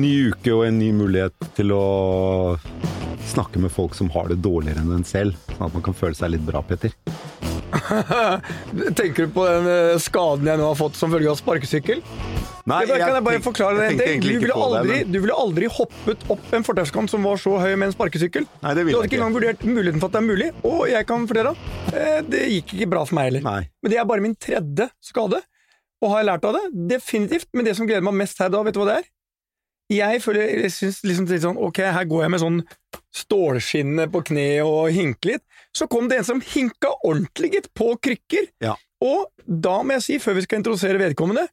Ny uke og en ny mulighet til å snakke med folk som har det dårligere enn en selv, sånn at man kan føle seg litt bra, Petter. Tenker du på den eh, skaden jeg nå har fått som følge av sparkesykkel? Nei, jeg, kan jeg bare forklare deg en ting. Du ville, på det, men- du ville aldri hoppet opp en fortauskant som var så høy med en sparkesykkel. Nei, det Du hadde ikke engang vurdert muligheten for at det er mulig, og jeg kan fortelle deg, eh, det gikk ikke bra for meg heller. Nei. Men det er bare min tredje skade, og har jeg lært av det? Definitivt. Men det som gleder meg mest her da, vet du hva det er? Jeg føler, jeg synes liksom litt sånn, ok, her går jeg med sånn stålskinne på kne og hinke litt. Så kom det en som hinka ordentlig gitt på krykker. Ja. Og da må jeg si, før vi skal introdusere vedkommende,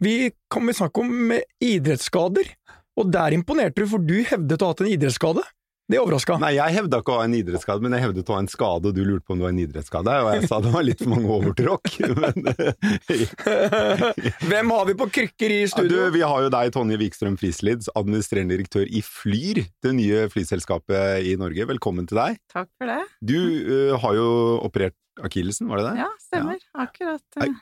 vi kommer snakke om idrettsskader. Og der imponerte du, for du hevdet å ha hatt en idrettsskade. Det overraska. Nei, jeg hevda ikke å ha en idrettsskade, men jeg hevdet å ha en skade, og du lurte på om det var en idrettsskade, og jeg sa det var litt for mange overtråkk. Men Hvem har vi på krykker i Ja, du, studio? vi har jo deg, Tonje Wikstrøm Frislids, administrerende direktør i Flyr, det nye flyselskapet i Norge. Velkommen til deg. Takk for det. Du uh, har jo operert akillesen, var det det? Ja, stemmer. Akkurat. Uh,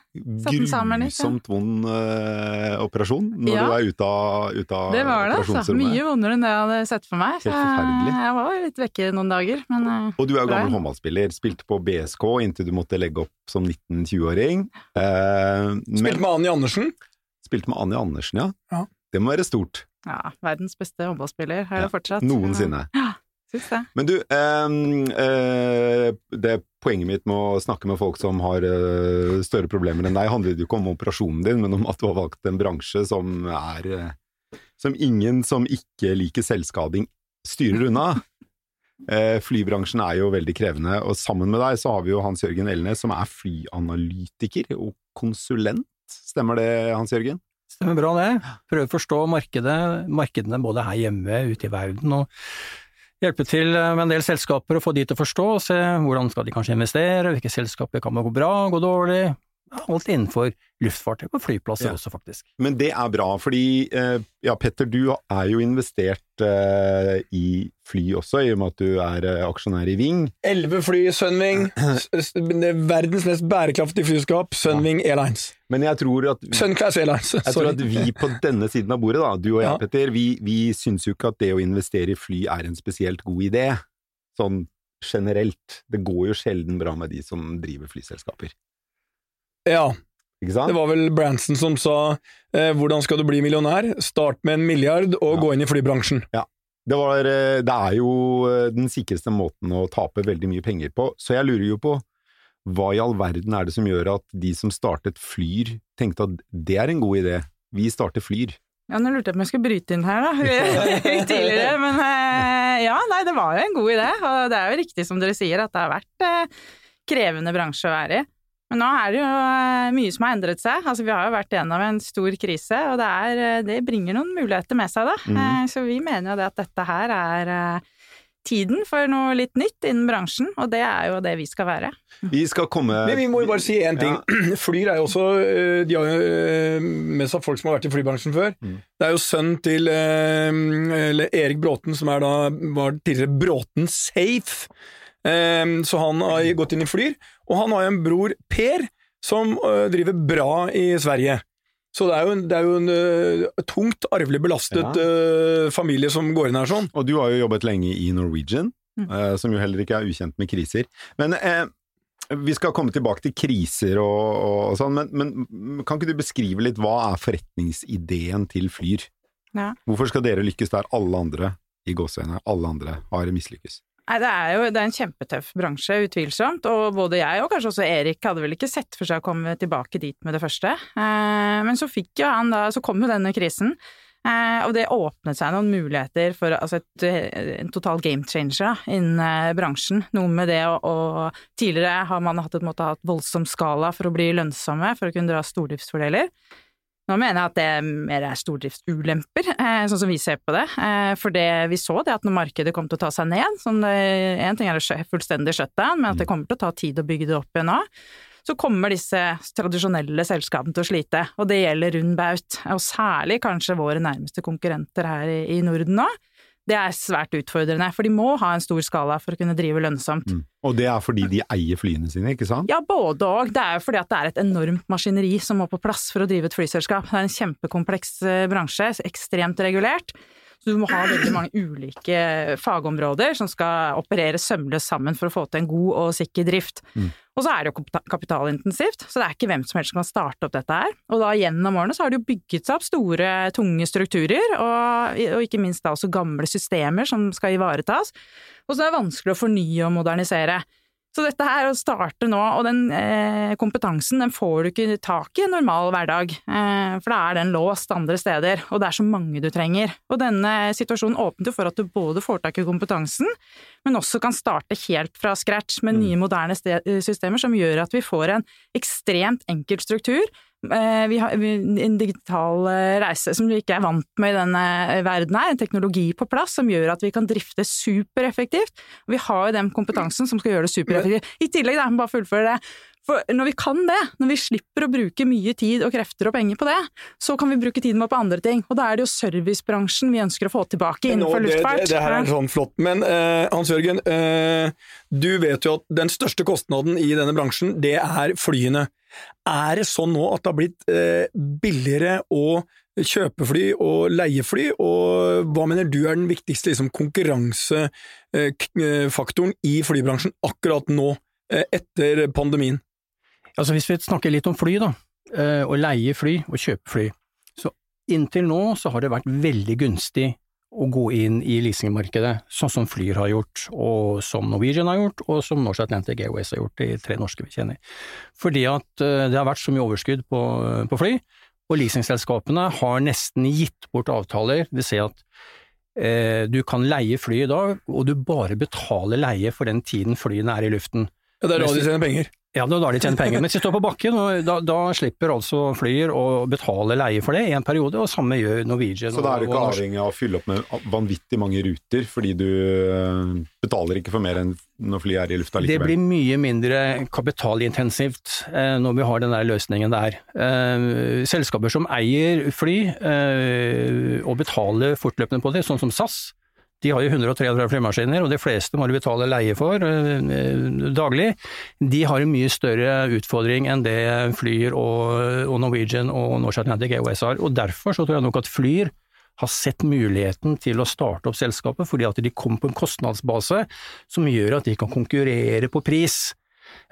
Satt den sammen litt. Grusomt vond uh, operasjon når Ja. du er ute av, av Det var det, altså. Mye vondere enn det jeg hadde sett for meg. Helt forferdelig. jeg var litt vekke noen dager, men uh, Og du er jo Bra. gammel håndballspiller. Spilte på BSK inntil du måtte legge opp som 19-20-åring. Uh, Spilte med Anja Andersen. spilte med Anja Andersen, ja. Ja. Det må være stort. ja, verdens beste håndballspiller har Ja, fortsatt. Noensinne. Syns det. Men du, ehm, eh, det poenget mitt med å snakke med folk som har eh, større problemer enn deg, handler jo ikke om operasjonen din, men om at du har valgt en bransje som er eh, Som ingen som ikke liker selvskading, styrer unna. Eh, flybransjen er jo veldig krevende, og sammen med deg så har vi jo Hans Jørgen Elnes, som er flyanalytiker og konsulent. Stemmer det, Hans Jørgen? Stemmer bra det. Prøver å forstå markedet, markedene både her hjemme, ute i verden, og hjelpe til med en del selskaper å få de til å forstå, og se hvordan skal de kanskje investere, hvilke selskaper kan gå bra, gå dårlig, alt innenfor luftfart, og flyplasser Ja. også faktisk. Men det er bra, fordi eh, ja, Petter, du er jo investert eh, i fly også, i og med at du er eh, aksjonær i Ving. Elleve fly i Sunwing. Verdens mest bærekraftige flyskap, Sunwing Airlines. Men jeg tror at Sunclass Airlines. Jeg tror at vi på denne siden av bordet, da, du og jeg, Ja. Petter, vi, vi syns jo ikke at det å investere i fly er en spesielt god idé. Sånn generelt. Det går jo sjelden bra med de som driver flyselskaper. Ja, Ikke sant? det var vel Branson som sa eh, 'hvordan skal du bli millionær'? Start med en milliard og Ja. gå inn i flybransjen. Det, var, eh, det er jo eh, den sikreste måten å tape veldig mye penger på, så jeg lurer jo på hva i all verden er det som gjør at de som startet Flyr, tenkte at det er en god idé? Vi starter Flyr. Ja, nå lurte jeg på om jeg skulle bryte inn her, da, tidligere. Men eh, ja, nei, det var jo en god idé. Og det er jo riktig som dere sier, at det har vært krevende bransje å være i. Men nå er det jo eh, mye som har endret seg. Altså, vi har jo vært gjennom en stor krise, og det, er, eh, det bringer noen muligheter med seg, da. Mhm. Eh, Så vi mener jo det at dette her er tiden for noe litt nytt innen bransjen, og det er jo det vi skal være. Vi skal komme Men vi må jo bare si én ting. Flyr er jo også De har jo med seg folk som har vært i flybransjen før. Mm. Det er jo sønnen til eller Erik Bråten, som er da, var tidligere Bråten Safe. Eh, Så han har gått inn i Flyr. Og han har jo en bror, Per, som eh, driver bra i Sverige. Så det er jo en, det er jo en eh, tungt arvelig belastet eh, familie som går inn her sånn. Og du har jo jobbet lenge i Norwegian, Mm. eh, som jo heller ikke er ukjent med kriser. Men eh, vi skal komme tilbake til kriser og, og sånn, men, men kan ikke du beskrive litt hva er forretningsideen til Flyr? Ja. Hvorfor skal dere lykkes der alle andre, i gåseøynene, alle andre har mislykkes? Nei, det er jo det er en kjempetøff bransje, utvilsomt, og både jeg og kanskje også Erik hadde vel ikke sett for seg å komme tilbake dit med det første. Eh, men så fikk jo han da, så kom jo denne krisen, Eh, og det åpnet seg noen muligheter for altså et, en total game changer innen eh, bransjen. Noe med det å Tidligere har man hatt, et, måte hatt voldsom skala for å bli lønnsomme, for å kunne dra stordriftsfordeler. Nå mener jeg at det mer er stordriftsulemper, eh, sånn som vi ser på det. Eh, for det vi så, det at når markedet kom til å ta seg ned som én ting er det fullstendig shutdown, men at det kommer til å ta tid å bygge det opp igjen nå så kommer disse tradisjonelle selskapene til å slite. Og det gjelder rund baut, og særlig kanskje våre nærmeste konkurrenter her i Norden nå. Det er svært utfordrende, for de må ha en stor skala for å kunne drive lønnsomt. Mm. Og det er fordi de eier flyene sine, ikke sant? Ja, både og. Det er jo fordi at det er et enormt maskineri som må på plass for å drive et flyselskap. Det er en kjempekompleks eh, bransje, ekstremt regulert. Så du må ha veldig mange ulike fagområder som skal operere sømløst sammen for å få til en god og sikker drift. Mm. Og så er det jo kapitalintensivt, så det er ikke hvem som helst som kan starte opp dette her. Og da gjennom årene så har det jo bygget seg opp store, tunge strukturer, og, og ikke minst da også gamle systemer som skal ivaretas. Og så er det vanskelig å fornye og modernisere. Så dette her å starte nå, og den eh, kompetansen den får du ikke tak i en normal hverdag, eh, for da er den låst andre steder, og det er så mange du trenger. Og denne situasjonen åpnet jo for at du både får tak i kompetansen, men også kan starte helt fra scratch med mm. nye, moderne systemer som gjør at vi får en ekstremt enkel struktur vi har en digital eh, reise som vi ikke er vant med i denne eh, verden her, en teknologi på plass som gjør at vi kan drifte supereffektivt. Vi har jo den kompetansen som skal gjøre det supereffektivt. I tillegg, da, bare fullføre det. For når vi kan det, når vi slipper å bruke mye tid og krefter og penger på det, så kan vi bruke tiden vår på andre ting. Og da er det jo servicebransjen vi ønsker å få tilbake innenfor luftfart. Det, det, det, her er sånn flott. Men uh, Hans Jørgen, uh, du vet jo at den største kostnaden i denne bransjen, det er flyene. Er det sånn nå at det har blitt eh, billigere å kjøpe fly og leie fly, og hva mener du er den viktigste liksom, konkurransefaktoren i flybransjen akkurat nå, eh, etter pandemien? Altså Hvis vi snakker litt om fly, da, eh, å leie fly og kjøpe fly, så inntil nå så har det vært veldig gunstig å gå inn i leasingmarkedet, sånn som Flyr har gjort, og som Norwegian har gjort, og som Norse Atlantic Airways har gjort, de tre norske vi kjenner. Fordi at eh, det har vært så mye overskudd på, på fly, og leasingselskapene har nesten gitt bort avtaler, det vil si at eh, du kan leie fly i dag, og du bare betaler leie for den tiden flyene er i luften. Ja, Det er da de tjener penger? Ja, det er da de tjener penger. Mens de står på bakken, da, da, slipper altså Flyer å betale leie for det i en periode, og samme gjør Norwegian. Så da er du ikke avhengig av å fylle opp med vanvittig mange ruter, fordi du eh, betaler ikke for mer enn når flyet er i lufta likevel? Det blir mye mindre kapitalintensivt eh, når vi har den der løsningen der. Eh, selskaper som eier fly eh, og betaler fortløpende på det, sånn som SAS, de har jo 133 flymaskiner, og de fleste må du betale leie for uh, daglig. De har en mye større utfordring enn det Flyr og, Norwegian og Norse Atlantic Airways har. Og Derfor så tror jeg nok at Flyr har sett muligheten til å starte opp selskapet, fordi at de kom på en kostnadsbase som gjør at de kan konkurrere på pris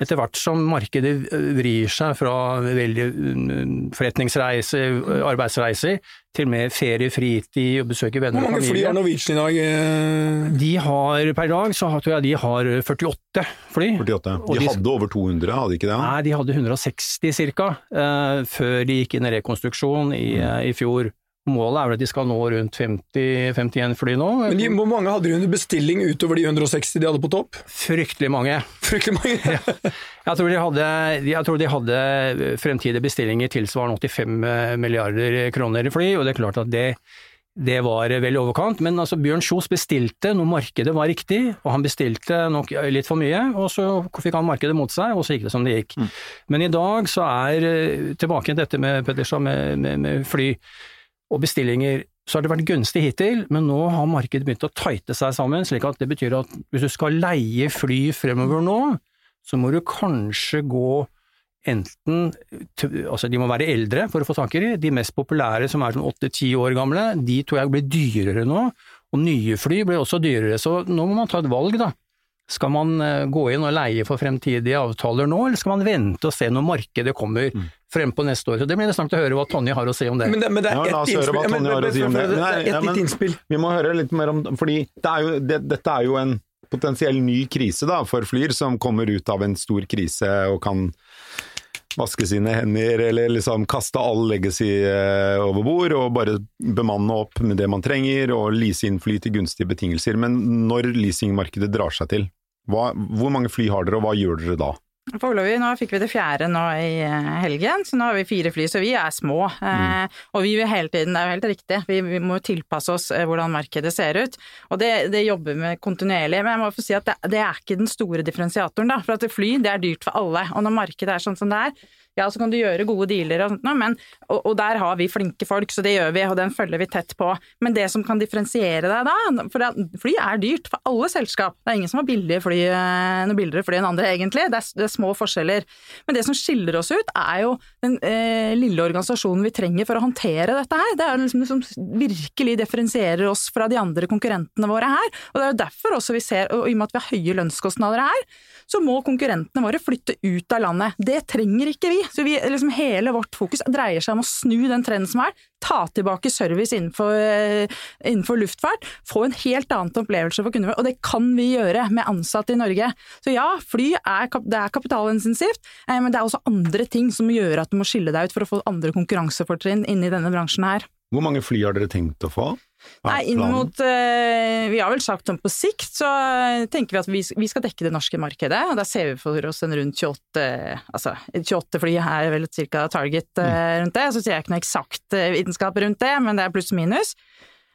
etter hvert som markedet vrir seg fra veldig mm, forretningsreiser, arbeidsreiser, til mer ferie, fritid og besøke venner og familie. Hvor mange fly har Norwegian i dag? Eh? De har per dag så tror jeg de har 48 fly. 48. De, de hadde over 200, hadde de ikke det? Nei, de hadde 160 ca. Uh, før de gikk inn i rekonstruksjon i, uh, i fjor. Målet er vel at de skal nå rundt 50-51 fly nå. Men de, Hvor mange hadde de under bestilling utover de 160 de hadde på topp? Fryktelig mange. Fryktelig mange? ja. jeg, tror de hadde, jeg tror de hadde fremtidige bestillinger tilsvarende 85 milliarder kroner i fly, og det er klart at det, det var vel i overkant, men altså Bjørn Kjos bestilte når markedet var riktig, og han bestilte nok litt for mye, og så fikk han markedet mot seg, og så gikk det som det gikk. Mm. Men i dag så er, tilbake til dette med Petterson med, med, med fly, og bestillinger, så har det vært gunstig hittil, men nå har markedet begynt å tighte seg sammen, slik at det betyr at hvis du skal leie fly fremover nå, så må du kanskje gå enten Altså, de må være eldre for å få tak i de. Mest populære, som er sånn åtte–ti år gamle, de tror jeg blir dyrere nå. Og nye fly blir også dyrere, så nå må man ta et valg, da. Skal man eh, gå inn og leie for fremtidige avtaler nå, eller skal man vente og se når markedet kommer mm. frem på neste år? Så Det blir interessant å høre hva Tonje har å si om det. Men det, men det er ett innspill. Vi må høre litt mer om fordi det er jo, det, dette er jo en potensiell ny krise da, for Flyr, som kommer ut av en stor krise og kan vaske sine hender, eller liksom kaste all legacy eh, over bord, og bare bemanne opp med det man trenger, og lease inn fly til gunstige betingelser. Men når leasingmarkedet drar seg til, hva, hvor mange fly har dere, og hva gjør dere da? Foreløpig, nå fikk vi det fjerde nå i eh, helgen, så nå har vi fire fly, så vi er små. Mm. Eh, og vi vil hele tiden, det er jo helt riktig, vi, vi må tilpasse oss eh, hvordan markedet ser ut. Og det, det jobber vi kontinuerlig. Men jeg må få si at det, det, er ikke den store differensiatoren, da. For at fly, det er dyrt for alle. Og når markedet er sånn som det er, ja, så kan du gjøre gode dealer og sånt noe, men og, og, der har vi flinke folk, så det gjør vi, og den følger vi tett på. Men det som kan differensiere deg da, for fly er dyrt for alle selskap. Det er ingen som har billige fly, eh, noe billigere fly enn andre, egentlig. Det er, det er, små forskjeller. Men det som skiller oss ut, er jo den eh, lille organisasjonen vi trenger for å håndtere dette her. Det er liksom det som virkelig differensierer oss fra de andre konkurrentene våre her. Og det er jo derfor også vi ser, og i og med at vi har høye lønnskostnader her, så må konkurrentene våre flytte ut av landet. Det trenger ikke vi. Så vi, liksom hele vårt fokus dreier seg om å snu den trenden som er. Ta tilbake service innenfor, eh, innenfor luftfart. Få en helt annen opplevelse for kundene. Og det kan vi gjøre med ansatte i Norge. Så ja, fly er, det er kapitalintensivt, eh, men det er også andre ting som gjør at du må skille deg ut for å få andre konkurransefortrinn inne i denne bransjen her. Hvor mange fly har dere tenkt å få? Nei, inn mot uh, Vi har vel sagt om på sikt, så tenker vi at vi, vi, skal dekke det norske markedet. og Da ser vi for oss en rundt 28 Altså 28 fly er vel ca. target uh, rundt det. Så sier jeg ikke noe eksakt vitenskap rundt det, men det er pluss minus.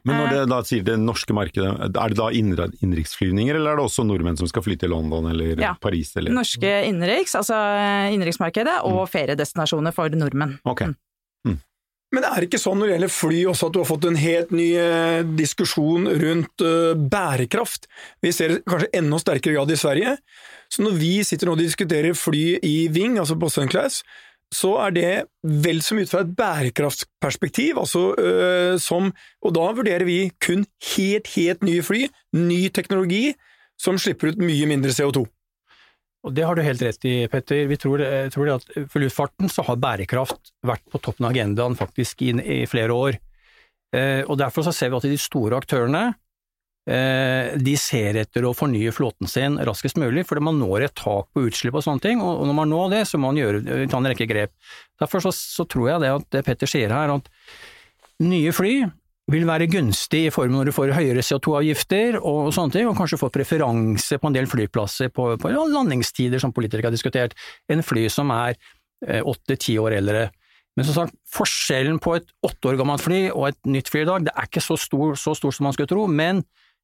Men når det da sier det norske markedet, er det da innenriksflyvninger, eller er det også nordmenn som skal fly til London eller ja. Paris? Eller? Norske innenriks, altså innenriksmarkedet, og mm. feriedestinasjoner for nordmenn. Okay. Mm. Men det er ikke sånn når det gjelder fly også at du har fått en helt ny eh, diskusjon rundt uh, bærekraft. Vi ser det kanskje enda sterkere grad i Sverige. Så når vi sitter nå og diskuterer fly i Ving, altså på Sunclass, så er det vel mye ut fra et bærekraftsperspektiv, altså øh, som Og da vurderer vi kun helt, helt nye fly, ny teknologi, som slipper ut mye mindre CO2. Og Det har du helt rett i, Petter. Vi tror, tror at For luftfarten så har bærekraft vært på toppen av agendaen faktisk i, i flere år. Eh, og Derfor så ser vi at de store aktørene eh, de ser etter å fornye flåten sin raskest mulig, fordi man når et tak på utslipp og sånne ting. Og, og når man når det, så må man gjøre, ta en rekke grep. Derfor så, så tror jeg det at det Petter sier her, at nye fly vil være gunstig i form når du får høyere CO2-avgifter og sånne ting, og kanskje får preferanse på en del flyplasser på, på landingstider som politikere har diskutert, enn fly som er eh, åtte–ti år eldre. Men som sagt, forskjellen på et åtte år gammelt fly og et nytt fly i dag, det er ikke så stor, så stor som man skulle tro, men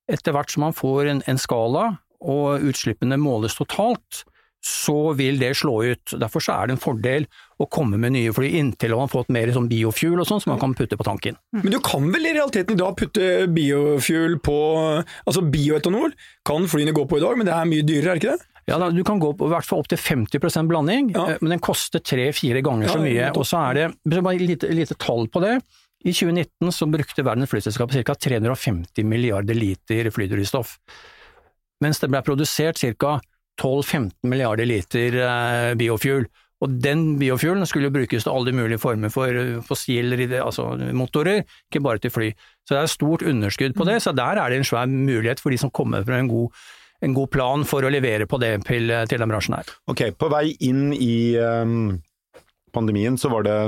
etter hvert som man får en, en skala og utslippene måles totalt, så vil det slå ut. Derfor så er det en fordel å komme med nye fly inntil man har fått mer sånn biofuel og sånn som man kan putte på tanken. Mm. Men du kan vel i realiteten i dag putte biofuel på Altså bioetanol kan flyene gå på i dag, men det er mye dyrere, er det ikke det? Ja, Du kan gå på i hvert fall opp til 50 blanding, ja. Eh, men den koster tre-fire ganger så mye. Og så er det bare et lite, lite tall på det. I 2019 så brukte verdens flyselskap ca. 350 milliarder liter flydrivstoff, mens det ble produsert ca. 12-15 milliarder liter eh, biofuel. Og den biofuelen skulle brukes til alle mulige former for eh, fossiler, altså motorer, ikke bare til fly. Så det er stort underskudd på det, så der er det en svær mulighet for de som kommer fra en god, en god plan for å levere på det til, til den bransjen her. Ok, på vei inn i um, pandemien så var det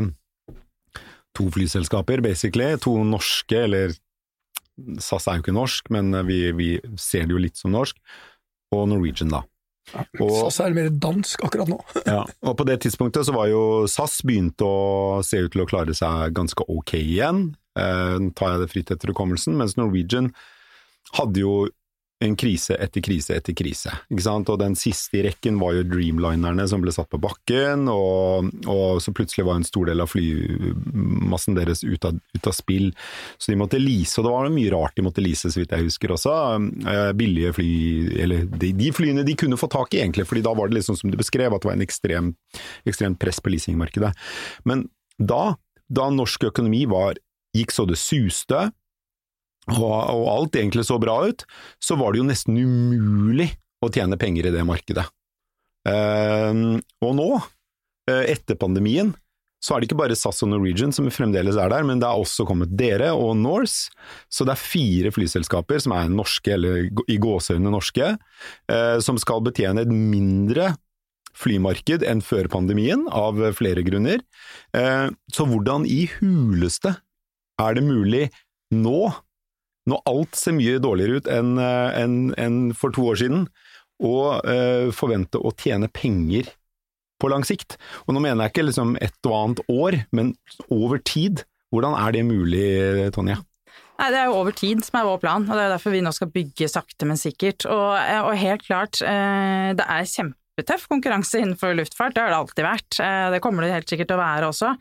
to flyselskaper, basically. To norske, eller SAS er jo ikke norsk, men vi, vi ser det jo litt som norsk. Og Norwegian, da. Og, SAS er mer dansk akkurat nå. ja, og på det tidspunktet så var jo SAS begynt å se ut til å klare seg ganske ok igjen. Eh, tar jeg det fritt etter hukommelsen, mens Norwegian hadde jo en krise etter krise etter krise. Ikke sant? Og den siste i rekken var jo Dreamlinerne som ble satt på bakken, og, og så plutselig var en stor del av flymassen deres ut av, ut av, spill. Så de måtte lease, og det var mye rart de måtte lease, så vidt jeg husker også. Eh, billige fly, eller de, de, flyene de kunne få tak i, egentlig, fordi da var det liksom som du beskrev, at det var en ekstrem, ekstremt press på leasingmarkedet. Men da, da norsk økonomi var, gikk så det suste, og, og alt egentlig så bra ut, så var det jo nesten umulig å tjene penger i det markedet. Uh, og nå, uh, etter pandemien, så er det ikke bare SAS og Norwegian som fremdeles er der, men det er også kommet dere og Norse. Så det er fire flyselskaper som er norske, eller i gåseøynene norske, uh, som skal betjene et mindre flymarked enn før pandemien, av flere grunner. Så hvordan i huleste er det mulig nå, når alt ser mye dårligere ut enn en, en for to år siden, og eh, forvente å tjene penger på lang sikt? Og nå mener jeg ikke liksom et og annet år, men over tid. Hvordan er det mulig, Tonje? Nei, Det er jo over tid som er vår plan, og det er derfor vi nå skal bygge sakte, men sikkert. Og, og helt klart, det er kjempetøff konkurranse innenfor luftfart, det har det alltid vært. Det kommer det helt sikkert til å være også.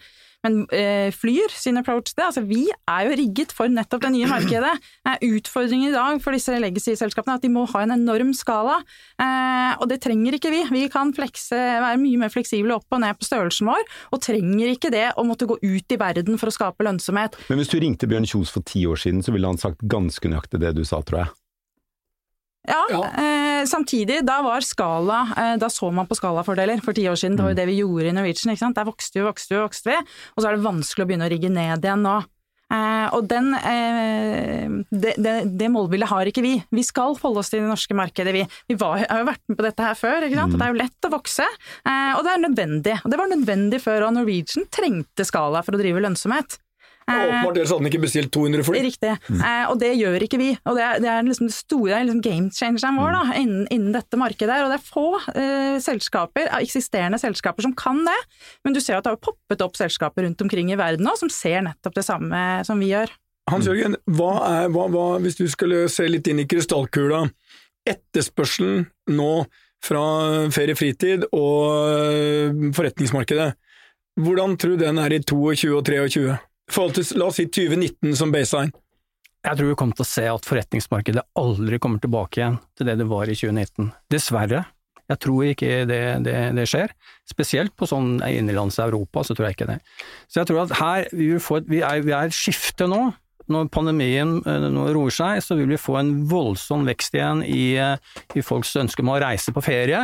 Men eh, Flyr sin approach det, altså vi er jo rigget for nettopp det nye markedet. Eh, utfordringen i dag for disse legacy-selskapene er at de må ha en enorm skala, eh, og det trenger ikke vi. Vi kan flekse, være mye mer fleksible opp og ned på størrelsen vår, og trenger ikke det å måtte gå ut i verden for å skape lønnsomhet. Men hvis du ringte Bjørn Kjos for ti år siden, så ville han sagt ganske nøyaktig det du sa, tror jeg. Ja, ja. Eh, samtidig, da var skala eh, Da så man på skalafordeler for ti år siden. Det var jo mm. det vi gjorde i Norwegian. ikke sant? Der vokste vi, vokste vi, vokste vi. Og så er det vanskelig å begynne å rigge ned igjen nå. Eh, og den, eh, det, det, det, målbildet har ikke vi. Vi skal holde oss til det norske markedet, vi. Vi var, har jo vært med på dette her før, ikke sant. Mm. Det er jo lett å vokse. Eh, og det er nødvendig. Og det var nødvendig før, og Norwegian trengte skala for å drive lønnsomhet. Ja, åpenbart, ellers hadde han ikke bestilt 200 fly. Riktig, mm. eh, og det gjør ikke vi. Og det er, det er liksom det store liksom game changeren vår da, mm. innen, innen, dette markedet. her, Og det er få eh, selskaper, eksisterende selskaper som kan det. Men du ser at det har poppet opp selskaper rundt omkring i verden nå som ser nettopp det samme som vi gjør. Hans Jørgen, hva er, hva, hva, hvis du skulle se litt inn i krystallkula, etterspørselen nå fra ferie-fritid og eh, forretningsmarkedet, hvordan tror du den er i 22 og 23? Forhold til, la oss si 2019 som baseline? Jeg tror vi kommer til å se at forretningsmarkedet aldri kommer tilbake igjen til det det var i 2019. Dessverre. Jeg tror ikke det, det, det skjer. Spesielt på sånn innenlands Europa, så tror jeg ikke det. Så jeg tror at her, vi, et, vi er, vi er skifte nå. Når pandemien eh, nå roer seg, så vil vi få en voldsom vekst igjen i, eh, i folks ønske om å reise på ferie.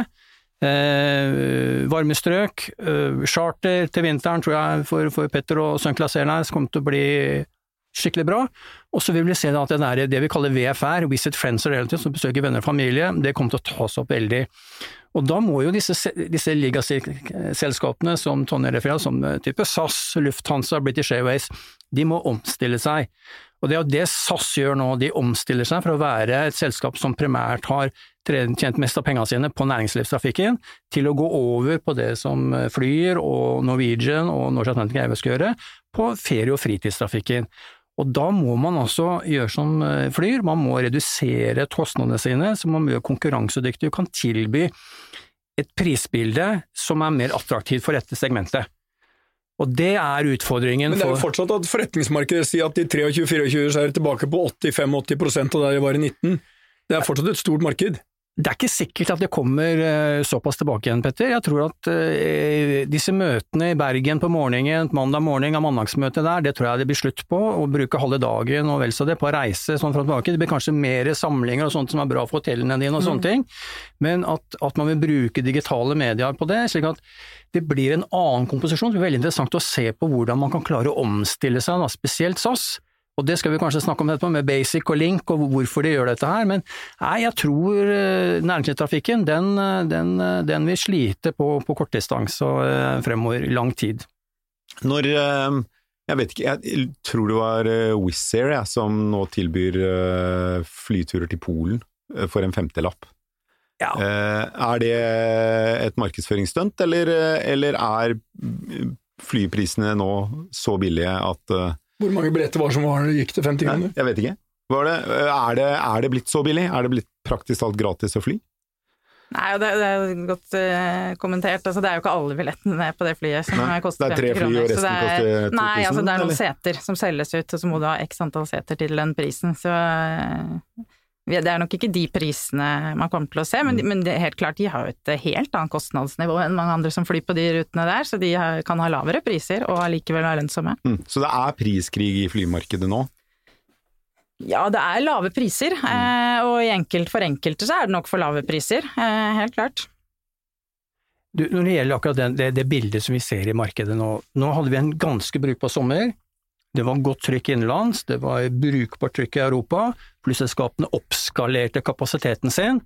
Eh, varme strøk, eh, charter til vinteren tror jeg for, for Petter og Airlines kommer til å bli skikkelig bra. Og så vil vi se at det, der, det vi kaller VFR, Visit Friends and Relatives, som besøker venner og familie, det kommer til å tas opp veldig. Og da må jo disse, disse legacy-selskapene som Tonje refererer som type SAS, Lufthansa, British Airways, de må omstille seg. Og det er jo det SAS gjør nå, de omstiller seg fra å være et selskap som primært har tjent mest av pengene sine på næringslivstrafikken, til å gå over på det som Flyr og Norwegian og Norse Atlantic Airways skal gjøre, på ferie- og fritidstrafikken. Og da må man også gjøre som eh, Flyr, man må redusere kostnadene sine, så man må gjøre konkurransedyktig og kan tilby et prisbilde som er mer attraktivt for dette segmentet. Og det er utfordringen for Men det er jo fortsatt at forretningsmarkedet sier at de 23-24 så er tilbake på 80-85 av der de var i 19. Det er fortsatt et stort marked. Det er ikke sikkert at det kommer eh, såpass tilbake igjen, Petter. Jeg tror at uh, disse møtene i Bergen på morgenen, mandag morgen av mandagsmøtet der, det tror jeg det blir slutt på. Å bruke halve dagen og vel så det på å reise sånn fra tilbake. Det blir kanskje mer samlinger og sånt som er bra for hotellene dine og sånne mm. ting. Men at, at, man vil bruke digitale medier på det, slik at det blir en annen komposisjon. Det blir veldig interessant å se på hvordan man kan klare å omstille seg, da, spesielt SAS og det skal vi kanskje snakke om etterpå, med Basic og Link og hvorfor de gjør dette her, men nei, jeg tror eh, næringslivstrafikken den, eh, den, eh, den, vil slite på, på kortdistanse fremover lang tid. Når jeg vet ikke, jeg tror det var Wizz Air jeg, som nå tilbyr flyturer til Polen for en femtelapp. Ja. Er det et markedsføringsstunt, eller, eller er flyprisene nå så billige at hvor mange billetter var som var, gikk til 50 kroner? jeg vet ikke. Det, er, det, er, det, blitt så billig? Er det blitt praktisk talt gratis å fly? Nei, det, det er godt uh, kommentert. Altså, det er jo ikke alle billettene på det flyet som nei, koster 50 kroner. Det er tre fly, og resten er, koster 2000? Nei, altså, det er noen eller? seter som selges ut, og så må du ha x antall seter til den prisen. Så uh, det er nok ikke de prisene man kommer til å se, men, mm. men helt klart, de har jo et helt annet kostnadsnivå enn mange andre som flyr på de rutene der, så de har, kan ha lavere priser og allikevel være lønnsomme. Mm. Så det er priskrig i flymarkedet nå? Ja, det er lave priser, mm. eh, og enkelt, for enkelte så er det nok for lave priser, eh, helt klart. Du, når det gjelder akkurat det, det, det, bildet som vi ser i markedet nå, nå hadde vi en ganske brukbar sommer. Det var godt trykk innenlands, det var brukbart trykk i Europa, flyselskapene oppskalerte kapasiteten sin.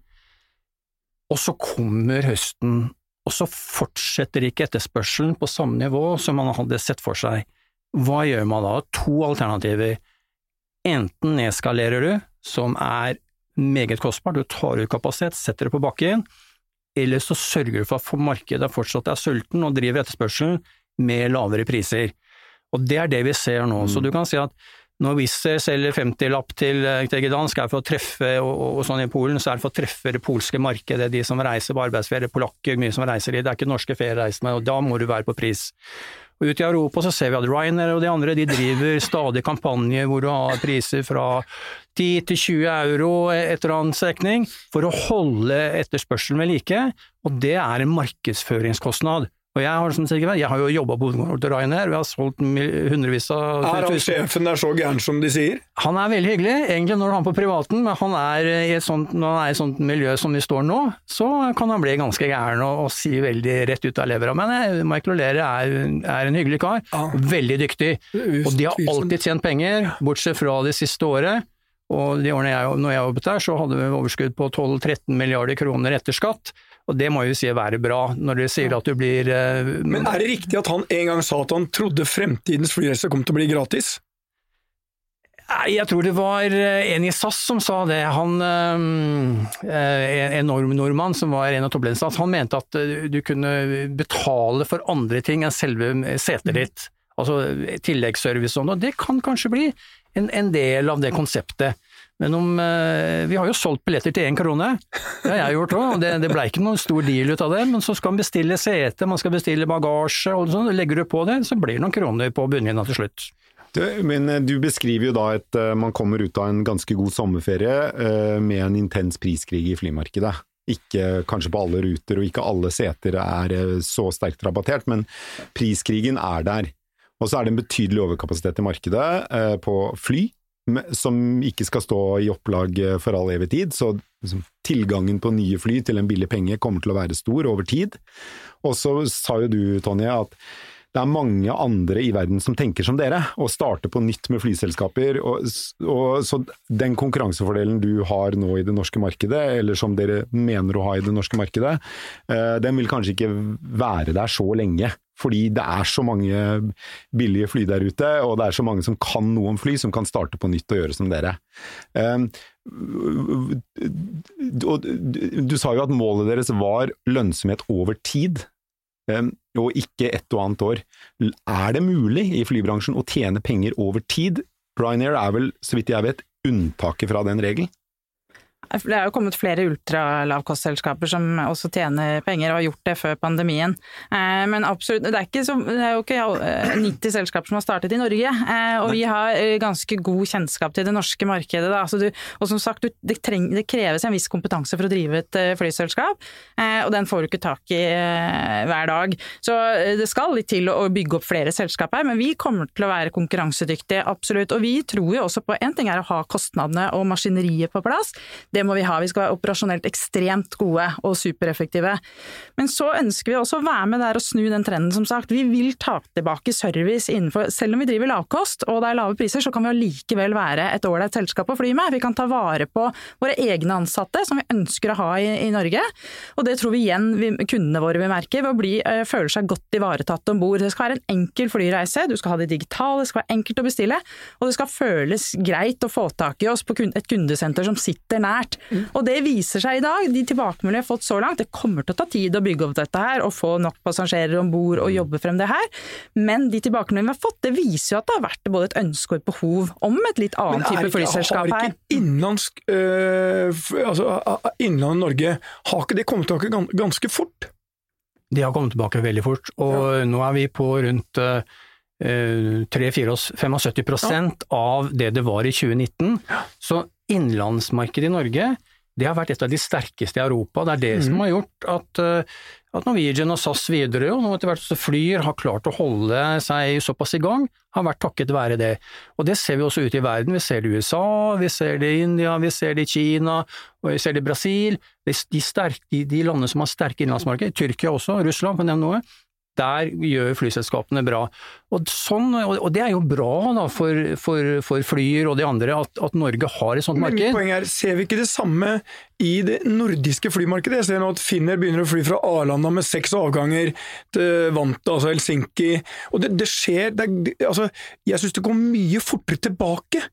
Og så kommer høsten og så fortsetter ikke etterspørselen på samme nivå som man hadde sett for seg. Hva gjør man da? To alternativer. Enten nedskalerer du, som er meget kostbart, du tar ut kapasitet, setter det på bakken, eller så sørger du for at markedet fortsatt er sulten og driver etterspørselen med lavere priser. Og det er det vi ser nå. Mm. Så du kan si at når Wizz selger 50-lapp til, eh, til Gdansk, er for å treffe og, og, sånn i Polen, så er det for å treffe det polske markedet, de som reiser på arbeidsferie, polakker, mye som reiser i, det er ikke norske feriereisende, og da må du være på pris. Og Ute i Europa så ser vi at Ryanair og de andre de driver stadig kampanjer hvor du har priser fra 10 til 20 euro et eller annet strekning for å holde etterspørselen ved like, og det er en markedsføringskostnad. Og jeg har, jeg har jo jobba på til Ryanair, vi har solgt hundrevis av Er han sjefen der så gæren som de sier? Han er veldig hyggelig, egentlig når han er på privaten, men han er i et sånt, når han er i et sånt miljø som vi står nå, så kan han bli ganske gæren og, og si veldig rett ut av levra. Men Michael O'Leary er, er, en hyggelig kar, ja. veldig dyktig. Og de har alltid tjent penger, bortsett fra det siste året. Og de årene jeg, når jeg jobbet der, så hadde vi overskudd på 12-13 milliarder kroner etter skatt. Og det må jo si være bra, når dere sier at du blir uh, Men er det riktig at han en gang sa at han trodde fremtidens flyreiser kom til å bli gratis? Nei, jeg tror det var eh, en i SAS som sa det. Han, øh, en enorm nordmann som var en av topplederne han mente at du kunne betale for andre ting enn selve setet ditt. Altså tilleggsservice og sånn, og det kan kanskje bli en, en del av det konseptet. Men om eh, Vi har jo solgt billetter til én krone, det har jeg gjort òg, det, det blei ikke noen stor deal ut av det. Men så skal man bestille sete, man skal bestille bagasje og sånn, legger du på det, så blir det noen kroner på bunnlinja til slutt. Du, men eh, du beskriver jo da at eh, man kommer ut av en ganske god sommerferie med en intens priskrig i flymarkedet. Ikke kanskje på alle ruter, og ikke alle seter er så sterkt rabattert, men priskrigen er der. Og så er det en betydelig overkapasitet i markedet på fly, som ikke skal stå i opplag eh, for all evig tid, så liksom, tilgangen på nye fly til en billig penge kommer til å være stor over tid. Og så sa jo du, Tonje, at det er mange andre i verden som tenker som dere, og starter på nytt med flyselskaper. Og, og, så den konkurransefordelen du har nå i det norske markedet, eller som dere mener å ha i det norske markedet, eh, den vil kanskje ikke være der så lenge. Fordi det er så mange billige fly der ute, og det er så mange som kan noe om fly, som kan starte på nytt og gjøre som dere. Og du sa jo at målet deres var lønnsomhet over tid og ikke ett og annet år. Er det mulig i flybransjen å tjene penger over tid? Ryanair er vel, så vidt jeg vet, unntaket fra den regelen? Det er jo kommet flere ultralavkostselskaper som også tjener penger, og har gjort det før pandemien. Eh, men absolutt, det er, så, det er jo ikke 90 eh, selskaper som har startet i Norge. Eh, og vi har ganske god kjennskap til det norske markedet. Du, og som sagt, det, treng, det, kreves en viss kompetanse for å drive et flyselskap, og den får du ikke tak i hver dag. Så det skal litt til å bygge opp flere selskap her, men vi kommer til å være konkurransedyktige, absolutt. Og vi tror jo også på én ting er å ha kostnadene og maskineriet på plass. Det det må vi ha. Vi skal være operasjonelt ekstremt gode og supereffektive. Men så ønsker vi også å være med der og snu den trenden, som sagt. Vi vil ta tilbake service innenfor Selv om vi driver lavkost og det er lave priser, så kan vi allikevel være et ålreit selskap å fly med. Vi kan ta vare på våre egne ansatte, som vi ønsker å ha i, i Norge. Og det tror vi igjen vi, kundene våre vil merke ved å bli, øh, føle seg godt ivaretatt om bord. Det skal være en enkel flyreise, du skal ha det digitale, det skal være enkelt å bestille, og det skal føles greit å få tak i oss på et kundesenter som sitter nært nært. Mm. Og det viser seg i dag, de tilbakemeldingene vi har fått så langt, det kommer til å ta tid å bygge opp dette her og få nok passasjerer om bord og jobbe frem det her, men de tilbakemeldingene vi har fått, det viser jo at det har vært både et ønske og et behov om et litt annen type flyselskap her. Har ikke innenlandsk, øh, altså innenlandet Norge, har ikke det kommet tilbake ganske fort? De har kommet tilbake veldig fort, og ja. nå er vi på rundt øh, 3-75 ja. av det det var i 2019. Så innenlandsmarkedet i Norge det har vært et av de sterkeste i Europa. Det er det mm. som har gjort at, eh, at Norwegian og SAS videre, og nå etter hvert Flyr, har klart å holde seg såpass i gang, har vært takket være det. Og det ser vi også ute i verden. Vi ser det i USA, vi ser det i India, vi ser det i Kina, og vi ser det i Brasil. De, sterke, de, de landene som har sterke innenlandsmarkeder, Tyrkia også, Russland, å nevne noe, Der gjør flyselskapene bra. Og, sånn, og det er jo bra da, for, for, for Flyr og de andre at, at, Norge har et sånt Men marked. mitt poeng er, Ser vi ikke det samme i det nordiske flymarkedet? Jeg ser nå at Finner begynner å fly fra Arlanda med seks avganger til Vanta, altså Helsinki. Og det, det skjer det altså, Jeg syns det går mye fortere tilbake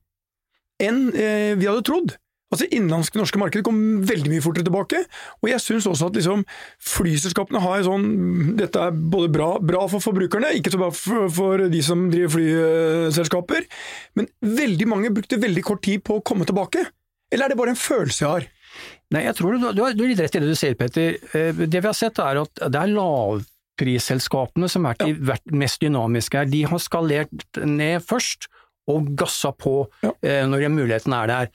enn eh, vi hadde trodd. Altså Innenlandske norske markeder kom veldig mye fortere tilbake, og jeg syns også at liksom, flyselskapene har en sånn Dette er både bra, bra for forbrukerne, ikke så bra for, for, de som driver flyselskaper, men veldig mange brukte veldig kort tid på å komme tilbake. Eller er det bare en følelse jeg har? Nei, jeg tror du, du, har, litt rett i det du sier, Petter. Eh, det vi har sett er at det er lavprisselskapene som har vært mest dynamiske her. De har skalert ned først og gassa på ja. Eh, når muligheten er der.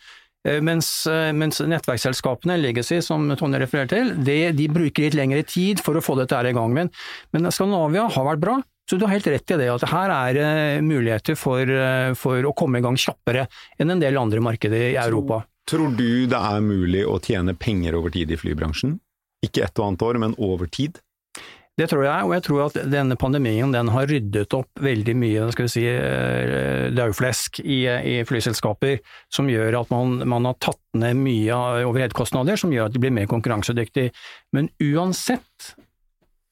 Eh, mens, mens, nettverksselskapene, Legacy, som Tonje refererer til, det, de bruker litt lengre tid for å få dette her i gang. Men, men Skandinavia har vært bra. Så du har helt rett i det, at her er det muligheter for, for å komme i gang kjappere enn en del andre markeder i Europa. Tror du det er mulig å tjene penger over tid i flybransjen? Ikke ett og annet år, men over tid? Det tror jeg, og jeg tror at denne pandemien den har ryddet opp veldig mye skal vi si, dauflesk i, i, flyselskaper, som gjør at man, man har tatt ned mye overheadkostnader, som gjør at de blir mer konkurransedyktige. Men uansett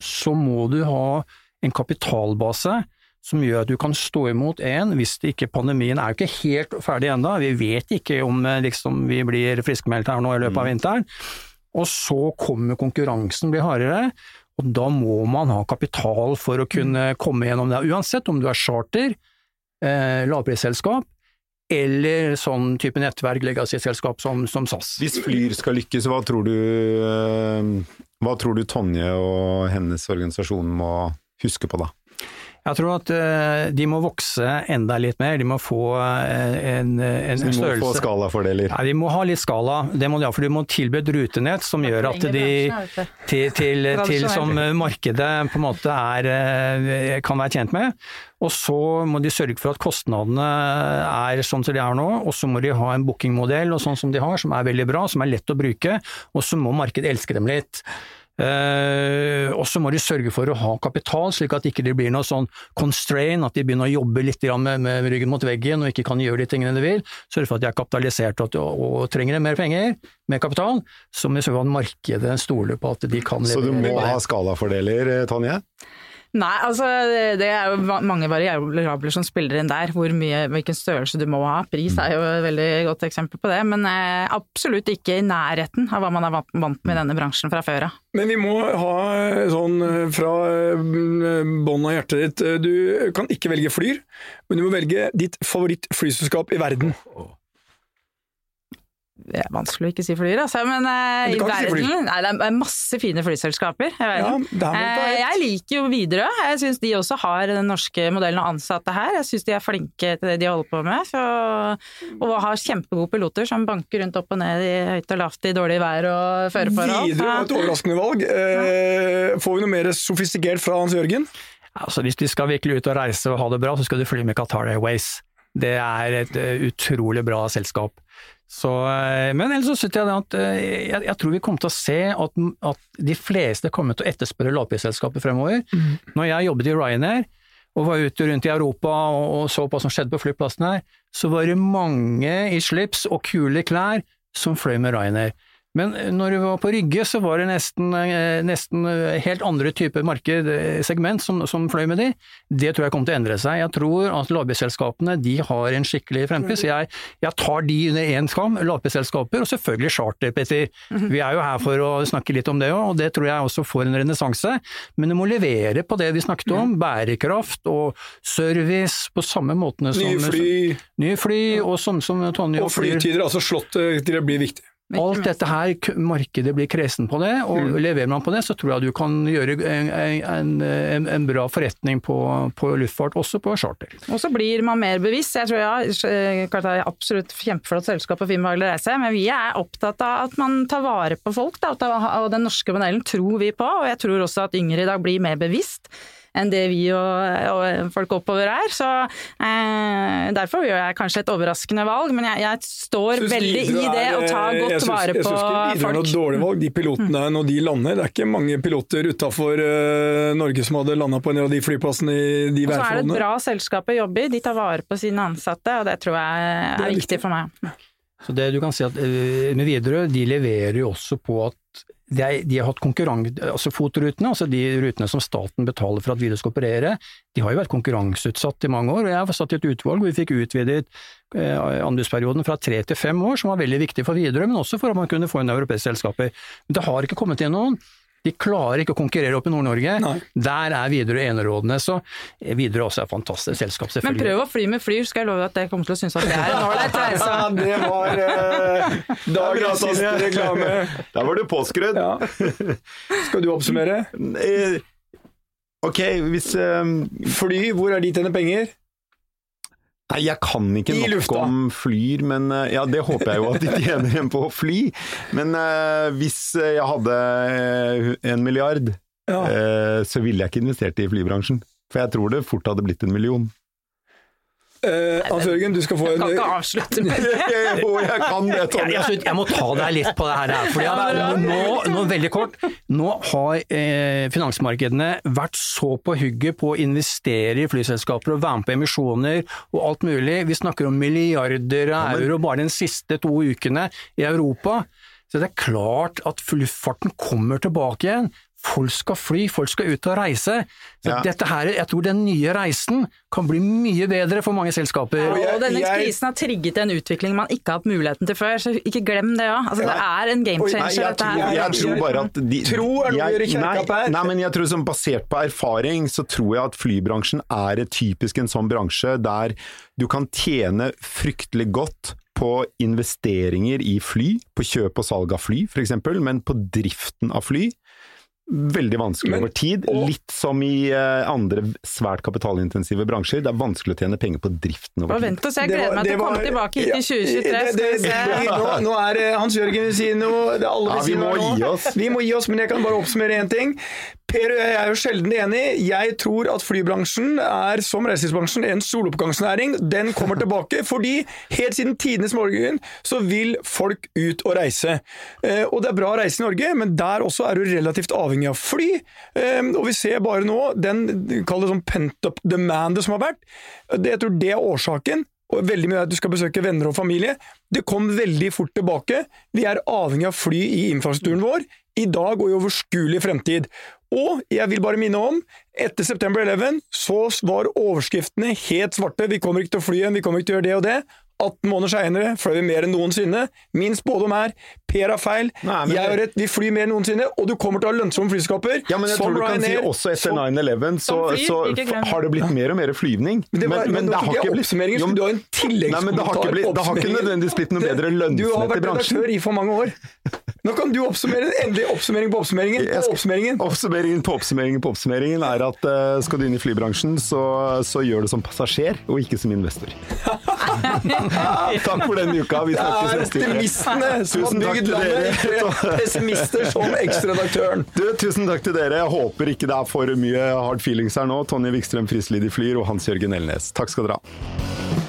så må du ha en kapitalbase som gjør at du kan stå imot en, hvis det ikke pandemien er jo ikke helt ferdig ennå, vi vet ikke om eh, liksom, vi blir friskmeldt her nå i løpet av mm. vinteren. Og så kommer konkurransen blir hardere, og da må man ha kapital for å kunne komme gjennom det. Uansett om du er charter, eh, lavprisselskap, eller sånn type nettverk, legacy-selskap som, som, SAS. Hvis Flyr skal lykkes, hva tror du, eh, hva tror du Tonje og hennes organisasjon må huske på da? Jeg tror at uh, de må vokse enda litt mer. De må få uh, en, en, de størrelse. De må få skalafordeler? Ja, de må ha litt skala. Det må de ha, for de må tilby et rutenett som gjør at de til, til, til, som markedet på en måte er, uh, kan være tjent med. Og så må de sørge for at kostnadene er sånn som de er nå, og så må de ha en bookingmodell og sånn som de har, som er veldig bra, som er lett å bruke, og så må markedet elske dem litt. Uh, og så må de sørge for å ha kapital, slik at ikke det ikke blir noe sånn constrain, at de begynner å jobbe litt med, med, ryggen mot veggen og ikke kan gjøre de tingene de vil. Sørge for at de er kapitalisert og, og, og trenger mer penger, mer kapital, så må så fall markedet stoler på at de kan levere. Så du må ha skalafordeler, Tonje? Nei, altså det er jo mange variabler som spiller inn der. Hvor mye, hvilken størrelse du må ha. Pris er jo et veldig godt eksempel på det. Men eh, absolutt ikke i nærheten av hva man er vant med i denne bransjen fra før av. Men vi må ha eh, sånn eh, fra bånn av hjertet ditt Du kan ikke velge Flyr, men du må velge ditt favorittflyselskap i verden det er vanskelig å ikke si Flyr, altså, men uh, i verden si Nei, det er masse fine flyselskaper i verden. Ja, uh, jeg liker jo Widerøe. Jeg syns de også har den norske modellen og ansatte her. Jeg syns de er flinke til det de holder på med. Så, og har kjempegode piloter som banker rundt opp og ned i høyt og lavt i dårlig vær og føreforhold. Widerøe var et overraskende valg. Uh, får vi noe mer sofistikert fra Hans Jørgen? Altså, hvis de skal virkelig ut og reise og ha det bra, så skal de fly med Qatar Airways. Det er et utrolig bra selskap. Så, eh, men ellers så synes jeg at eh, jeg, jeg, tror vi kommer til å se at, at de fleste kommer til å etterspørre lavprisselskaper fremover. Mm. Når jeg jobbet i Ryanair og var ute rundt i Europa og, og så på hva som skjedde på flyplassen her, så var det mange i slips og kule klær som fløy med Ryanair. Men når vi var på Rygge, så var det nesten, eh, nesten eh, helt andre typer markedsegment som, som, fløy med de. Det tror jeg kommer til å endre seg. Jeg tror at lavprisselskapene de har en skikkelig fremtid. Så jeg, jeg, tar de under én skam, lavprisselskaper, og selvfølgelig charter, Petter. Mhm. Vi er jo her for å snakke litt om det òg, og det tror jeg også får en renessanse. Men du må levere på det vi snakket om, bærekraft og service på samme måtene som Nye fly. Nye fly, og som, som Tonje Og flytider, altså slått til å bli viktig. Alt dette her, markedet blir kresen på det, og mm. leverer man på det, så tror jeg du kan gjøre en, en, en, en bra forretning på, på, luftfart, også på charter. Og så blir man mer bevisst. Jeg tror ja, det er absolutt kjempeflott selskap og fin behagelig reise, men vi er opptatt av at man tar vare på folk, da, og den norske modellen tror vi på, og jeg tror også at yngre i dag blir mer bevisst. Enn det vi og, og folk oppover er. Så eh, derfor gjør jeg kanskje et overraskende valg, men jeg, jeg står Synes veldig i det er, å ta eh, godt jeg synes- vare Jeg på syns ikke Widerøe er noe dårlig valg. De pilotene når de lander, det er ikke mange piloter utafor Norge som hadde landa på en av de flyplassene i de Og så er det et bra selskap å jobbe i, de tar vare på sine ansatte, og det tror jeg er er viktig for meg. Så det du kan si at eh, med Widerøe, de leverer jo også på at de, de har hatt konkurranse, altså FOT-rutene, altså de rutene som staten betaler for at Widerøe skal operere, de har jo vært konkurranseutsatt i mange år. og Jeg har satt i et utvalg hvor vi fikk utvidet eh, anbudsperioden fra tre til fem år, som var veldig viktig for Widerøe, men også for at man kunne få inn europeiske selskaper. Men det har ikke kommet inn noen. De klarer ikke å konkurrere opp i Nord-Norge. Der er Widerøe enerådende. Så Widerøe også er et fantastisk selskap, selvfølgelig. Men prøv å fly med fly, så skal jeg love at jeg kommer til å synes at det er en ålreit reise. Ja, det var eh, dagens siste reklame. Der var du påskrudd. Ja. Skal du oppsummere? Eh, Ok, hvis um, Fly, hvor er de tjener penger? Nei, jeg kan ikke I nok lufta. om flyr, men eh, ja, det håper jeg jo at de tjener igjen på å fly. Men uh, hvis jeg hadde eh, en milliard, Ja. uh, så ville jeg ikke investert i flybransjen. For jeg tror det fort hadde blitt en million. Eh, Hans Jørgen, du skal få Jeg kan ikke avslutte med Jo, jeg kan det, Jeg, Tonje! jeg, jeg må ta deg litt på det her, fordi at nå, nå, veldig kort, nå har eh, finansmarkedene vært så på hugget på å investere i flyselskaper og være med på emisjoner og alt mulig. Vi snakker om milliarder av euro bare de siste to ukene i Europa. Så det er klart at luftfarten kommer tilbake igjen. Folk skal fly, folk skal ut og reise. Så Ja. dette her, jeg tror den nye reisen kan bli mye bedre for mange selskaper. jeg- Og denne jeg- krisen har trigget en utvikling man ikke har hatt muligheten til før, så ikke glem det òg. Altså, det er en game Oi, Nei, changer, jeg, dette her. jeg tror bare at de, Tro er noe å gjøre kjerka her. nei, nei, men jeg tror som basert på erfaring, så tror jeg at flybransjen er et typisk en sånn bransje der du kan tjene fryktelig godt på investeringer i fly, på kjøp og salg av fly f.eks., men på driften av fly Veldig vanskelig Men- over tid. og- Litt som i eh, andre svært kapitalintensive bransjer. Det er vanskelig å tjene penger på driften over tid. vent og se, jeg gleder var- meg til det å komme tilbake hit Ja, i 2023. det- det- vi se. Nå, nå er det Hans Jørgen vil si noe, det er alle Ja, vil si vi noe må nå. gi oss. Vi må gi oss, men jeg kan bare oppsummere én ting. Per og jeg er jo sjelden enig. Jeg tror at flybransjen er, som reiselivsbransjen, en soloppgangsnæring. Den kommer tilbake fordi helt siden tidenes morgen så vil folk ut og reise. Eh, og det er bra å reise i Norge, men der også er du relativt avhengig av fly. Eh, og vi ser bare nå den kall det sånn pent up demandet som har vært. Det, jeg tror det er årsaken og veldig mye er at du skal besøke venner og familie. Det kom veldig fort tilbake. Vi er avhengig av fly i infrastrukturen vår, i dag og i overskuelig fremtid. Og jeg vil bare minne om, etter September 11 så var overskriftene helt svarte. Vi kommer ikke til å fly igjen, vi kommer ikke til å gjøre det og det. 18 måneder seinere fløy vi mer enn noensinne. Min spådom er Per har feil, Nei, men jeg har rett, vi flyr mer enn noensinne, og du kommer til å ha lønnsomme flyskaper. Ja, men jeg som tror du kan si også etter 9-11 så, Som fly, så har det blitt mer og mer flyvning. Men det var, men, det nå har ikke blitt- Jo, så du har en Nei, men det har ikke, tilleggskommentar blitt, det har ikke nødvendigvis blitt noe bedre Du har vært redaktør i for mange år. Nå kan du oppsummere en endelig oppsummering på oppsummeringen. På skal- oppsummeringen. Oppsummeringen på oppsummeringen på oppsummeringen er at uh, skal du inn i flybransjen, så, så gjør det som passasjer, og ikke som investor. Takk for denne uka. Vi Det snakkes er neste uke. optimistene som har Tusen bygd landet, pessimister som ekstraredaktøren. Tusen takk til dere. Jeg håper ikke det er for mye hard feelings her nå. Tonje Wikstrøm Frislid i Flyr og Hans Jørgen Elnes. Takk skal dere ha.